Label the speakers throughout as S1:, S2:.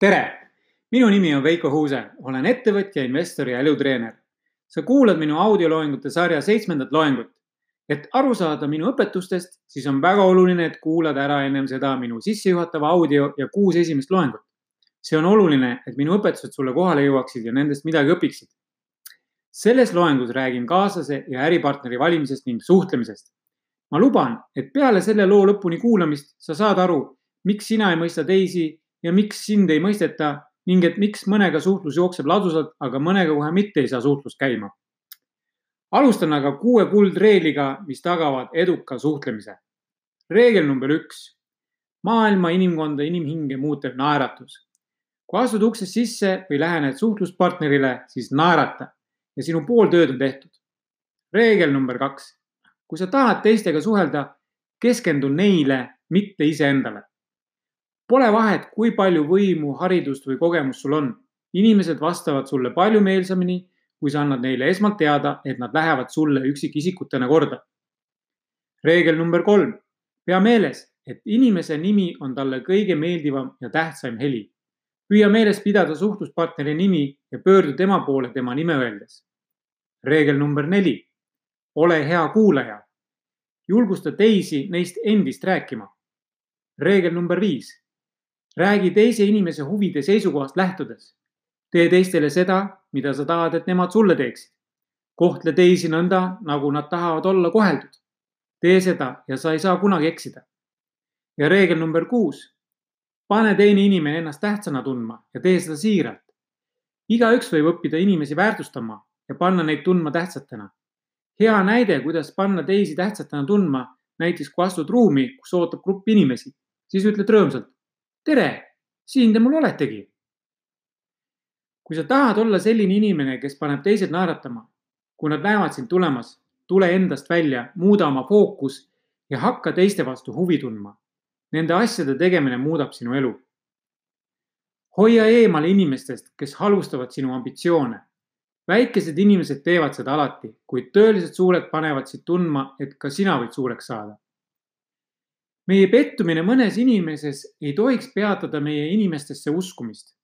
S1: tere, minu nimi on Veiko Huuse, olen ettevõtja, investor ja elutreener. sa kuulad minu audioloengute sarja seitsmendat loengut. et aru saada minu õpetustest, siis on väga oluline, et kuulad ära ennem seda minu sissejuhatava audio ja kuus esimest loengut. see on oluline, et minu õpetused sulle kohale jõuaksid ja nendest midagi õpiksid. selles loengus räägin kaaslase ja äripartneri valimisest ning suhtlemisest. ma luban, et peale selle loo lõpuni kuulamist sa saad aru, miks sina ei mõista teisi ja miks sind ei mõisteta ning et miks mõnega suhtlus jookseb ladusalt, aga mõnega kohe mitte ei saa suhtlus käima. alustan aga kuue kuldreegliga, mis tagavad eduka suhtlemise. reegel number üks. maailma, inimkonda, inimhinge muutev naeratus. kui astud uksest sisse või lähened suhtluspartnerile, siis naerata ja sinu pool tööd on tehtud. reegel number kaks. kui sa tahad teistega suhelda, keskendu neile, mitte iseendale Pole vahet, kui palju võimu, haridust või kogemust sul on. inimesed vastavad sulle palju meelsamini, kui sa annad neile esmalt teada, et nad lähevad sulle üksikisikutena korda. reegel number kolm. pea meeles, et inimese nimi on talle kõige meeldivam ja tähtsaim heli. püüa meeles pidada suhtluspartneri nimi ja pöördu tema poole tema nime öeldes. reegel number neli. ole hea kuulaja. julgusta teisi neist endist rääkima. reegel number viis räägi teise inimese huvide seisukohast lähtudes. tee teistele seda, mida sa tahad, et nemad sulle teeksid. kohtle teisi nõnda, nagu nad tahavad olla koheldud. tee seda ja sa ei saa kunagi eksida. ja reegel number kuus. pane teine inimene ennast tähtsana tundma ja tee seda siiralt. igaüks võib õppida inimesi väärtustama ja panna neid tundma tähtsatena. hea näide, kuidas panna teisi tähtsatena tundma, näiteks kui astud ruumi, kus ootab grupp inimesi, siis ütled rõõmsalt tere, siin te mul oletegi. kui sa tahad olla selline inimene, kes paneb teised naeratama, kui nad näevad sind tulemas, tule endast välja, muuda oma fookus ja hakka teiste vastu huvi tundma. Nende asjade tegemine muudab sinu elu. hoia eemale inimestest, kes halvustavad sinu ambitsioone. väikesed inimesed teevad seda alati, kuid tõeliselt suured panevad sind tundma, et ka sina võid suureks saada meie pettumine mõnes inimeses ei tohiks peatada meie inimestesse uskumist.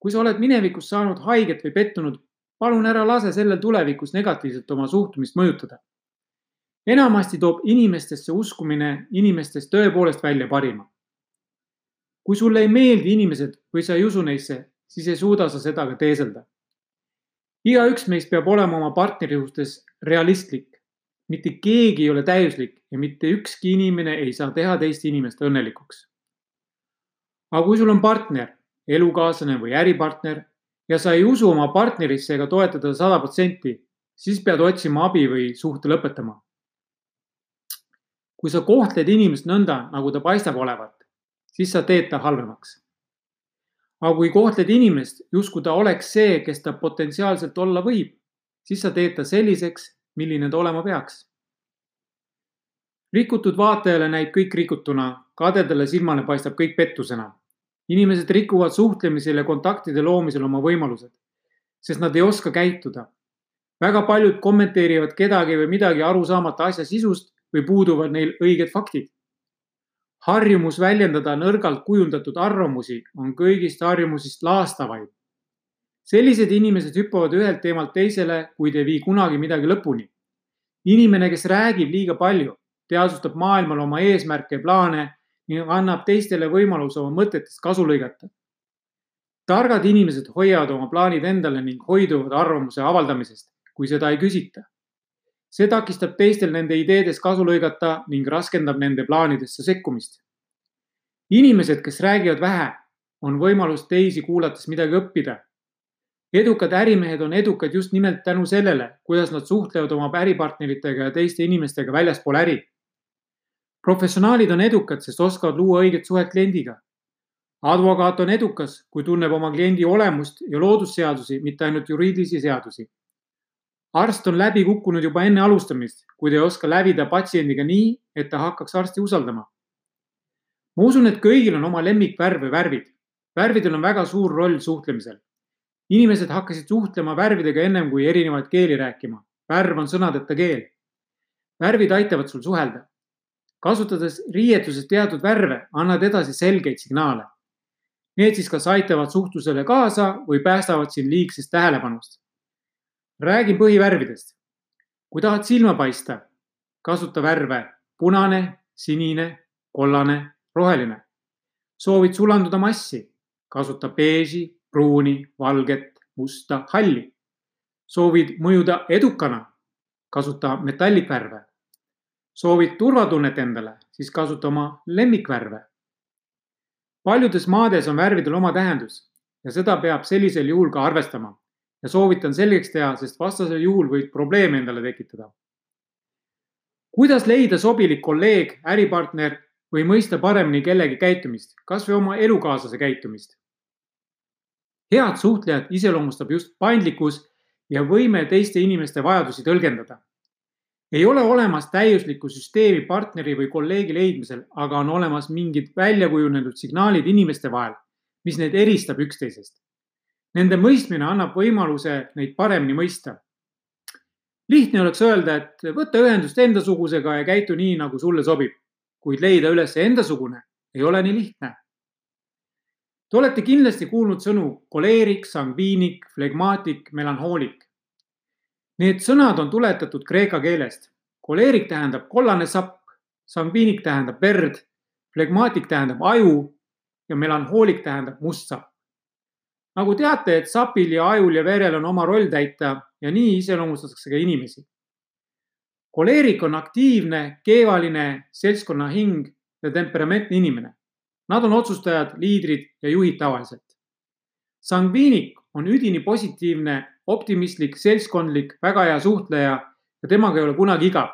S1: kui sa oled minevikus saanud haiget või pettunud, palun ära lase sellel tulevikus negatiivselt oma suhtumist mõjutada. enamasti toob inimestesse uskumine inimestest tõepoolest välja parima. kui sulle ei meeldi inimesed või sa ei usu neisse, siis ei suuda sa seda ka teeselda. igaüks meist peab olema oma partneri suhtes realistlik mitte keegi ei ole täiuslik ja mitte ükski inimene ei saa teha teist inimest õnnelikuks. aga kui sul on partner, elukaaslane või äripartner ja sa ei usu oma partnerisse ega toeta teda sada protsenti, siis pead otsima abi või suhte lõpetama. kui sa kohtled inimest nõnda, nagu ta paistab olevat, siis sa teed ta halvemaks. aga kui kohtled inimest, justkui ta oleks see, kes ta potentsiaalselt olla võib, siis sa teed ta selliseks, milline ta olema peaks. rikutud vaatajale näib kõik rikutuna, kadedale silmale paistab kõik pettusena. inimesed rikuvad suhtlemisel ja kontaktide loomisel oma võimalused, sest nad ei oska käituda. väga paljud kommenteerivad kedagi või midagi aru saamata asja sisust või puuduvad neil õiged faktid. harjumus väljendada nõrgalt kujundatud arvamusi on kõigist harjumusest laastavaid sellised inimesed hüppavad ühelt teemalt teisele, kuid ei vii kunagi midagi lõpuni. inimene, kes räägib liiga palju, teadvustab maailmale oma eesmärke ja plaane ning annab teistele võimaluse oma mõtetest kasu lõigata. targad inimesed hoiavad oma plaanid endale ning hoiduvad arvamuse avaldamisest, kui seda ei küsita. see takistab teistel nende ideedest kasu lõigata ning raskendab nende plaanidesse sekkumist. inimesed, kes räägivad vähe, on võimalus teisi kuulates midagi õppida edukad ärimehed on edukad just nimelt tänu sellele, kuidas nad suhtlevad oma äripartneritega ja teiste inimestega väljaspool äri. professionaalid on edukad, sest oskavad luua õiget suhet kliendiga. advokaat on edukas, kui tunneb oma kliendi olemust ja loodusseadusi, mitte ainult juriidilisi seadusi. arst on läbi kukkunud juba enne alustamist, kuid ei oska lävida patsiendiga nii, et ta hakkaks arsti usaldama. ma usun, et kõigil on oma lemmikvärv või värvid. värvidel on väga suur roll suhtlemisel inimesed hakkasid suhtlema värvidega ennem kui erinevaid keeli rääkima. värv on sõnadeta keel. värvid aitavad sul suhelda. kasutades riietuses teatud värve, annad edasi selgeid signaale. Need siis kas aitavad suhtlusele kaasa või päästavad sind liigsest tähelepanust. räägin põhivärvidest. kui tahad silma paista, kasuta värve punane, sinine, kollane, roheline. soovid sulanduda massi, kasuta beeži, pruuni, valget, musta, halli. soovid mõjuda edukana, kasuta metallikvärve. soovid turvatunnet endale, siis kasuta oma lemmikvärve. paljudes maades on värvidel oma tähendus ja seda peab sellisel juhul ka arvestama ja soovitan selgeks teha, sest vastasel juhul võid probleeme endale tekitada. kuidas leida sobilik kolleeg, äripartner või mõista paremini kellegi käitumist, kasvõi oma elukaaslase käitumist? Head suhtlejat iseloomustab just paindlikkus ja võime teiste inimeste vajadusi tõlgendada. ei ole olemas täiuslikku süsteemi partneri või kolleegi leidmisel, aga on olemas mingid väljakujunenud signaalid inimeste vahel, mis neid eristab üksteisest. Nende mõistmine annab võimaluse neid paremini mõista. lihtne oleks öelda, et võta ühendust endasugusega ja käitu nii, nagu sulle sobib, kuid leida üles endasugune ei ole nii lihtne Te olete kindlasti kuulnud sõnu koleerik, sangviinik, flegmaatik, melanhoolik. Need sõnad on tuletatud kreeka keelest. koleerik tähendab kollane sapp, sangviinik tähendab verd, flegmaatik tähendab aju ja melanhoolik tähendab must sapp. nagu teate, et sapil ja ajul ja verel on oma roll täita ja nii iseloomustatakse ka inimesi. koleerik on aktiivne, keevaline, seltskonna hing ja temperamentne inimene Nad on otsustajad, liidrid ja juhid tavaliselt. sangviinik on üdini positiivne, optimistlik, seltskondlik, väga hea suhtleja ja temaga ei ole kunagi igav.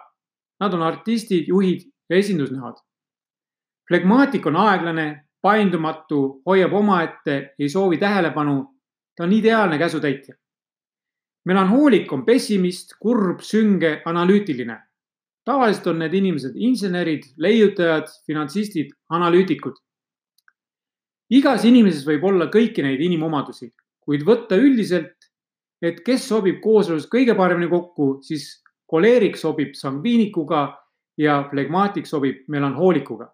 S1: Nad on artistid, juhid ja esindusnäod. flegmaatik on aeglane, paindumatu, hoiab omaette, ei soovi tähelepanu. ta on ideaalne käsutäitja. melanhoolik on pessimist, kurb, sünge, analüütiline. tavaliselt on need inimesed insenerid, leiutajad, finantsistid, analüütikud igas inimeses võib olla kõiki neid inimomadusi, kuid võtta üldiselt, et kes sobib kooselus kõige paremini kokku, siis koleerik sobib sangviinikuga ja flegmaatik sobib melanhoolikuga.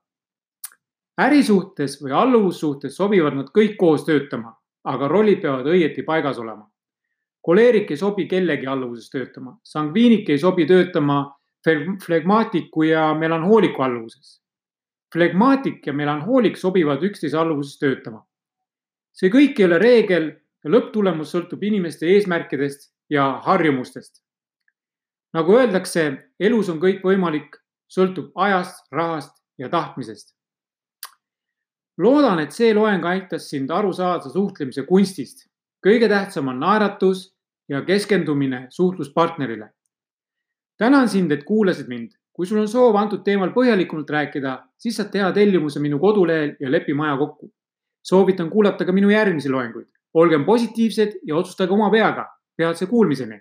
S1: ärisuhtes või alluvussuhtes sobivad nad kõik koos töötama, aga rollid peavad õieti paigas olema. koleerik ei sobi kellegi alluvuses töötama, sangviinik ei sobi töötama flegmaatiku ja melanhooliku alluvuses flegmaatik ja melanhoolik sobivad üksteise alluvuses töötama. see kõik ei ole reegel ja lõpptulemus sõltub inimeste eesmärkidest ja harjumustest. nagu öeldakse, elus on kõik võimalik, sõltub ajast, rahast ja tahtmisest. loodan, et see loeng aitas sind aru saada suhtlemise kunstist. kõige tähtsam on naeratus ja keskendumine suhtluspartnerile. tänan sind, et kuulasid mind kui sul on soov antud teemal põhjalikumalt rääkida, siis saad teha tellimuse minu kodulehel ja lepime aja kokku. soovitan kuulata ka minu järgmisi loenguid. olgem positiivsed ja otsustage oma peaga. peatse kuulmiseni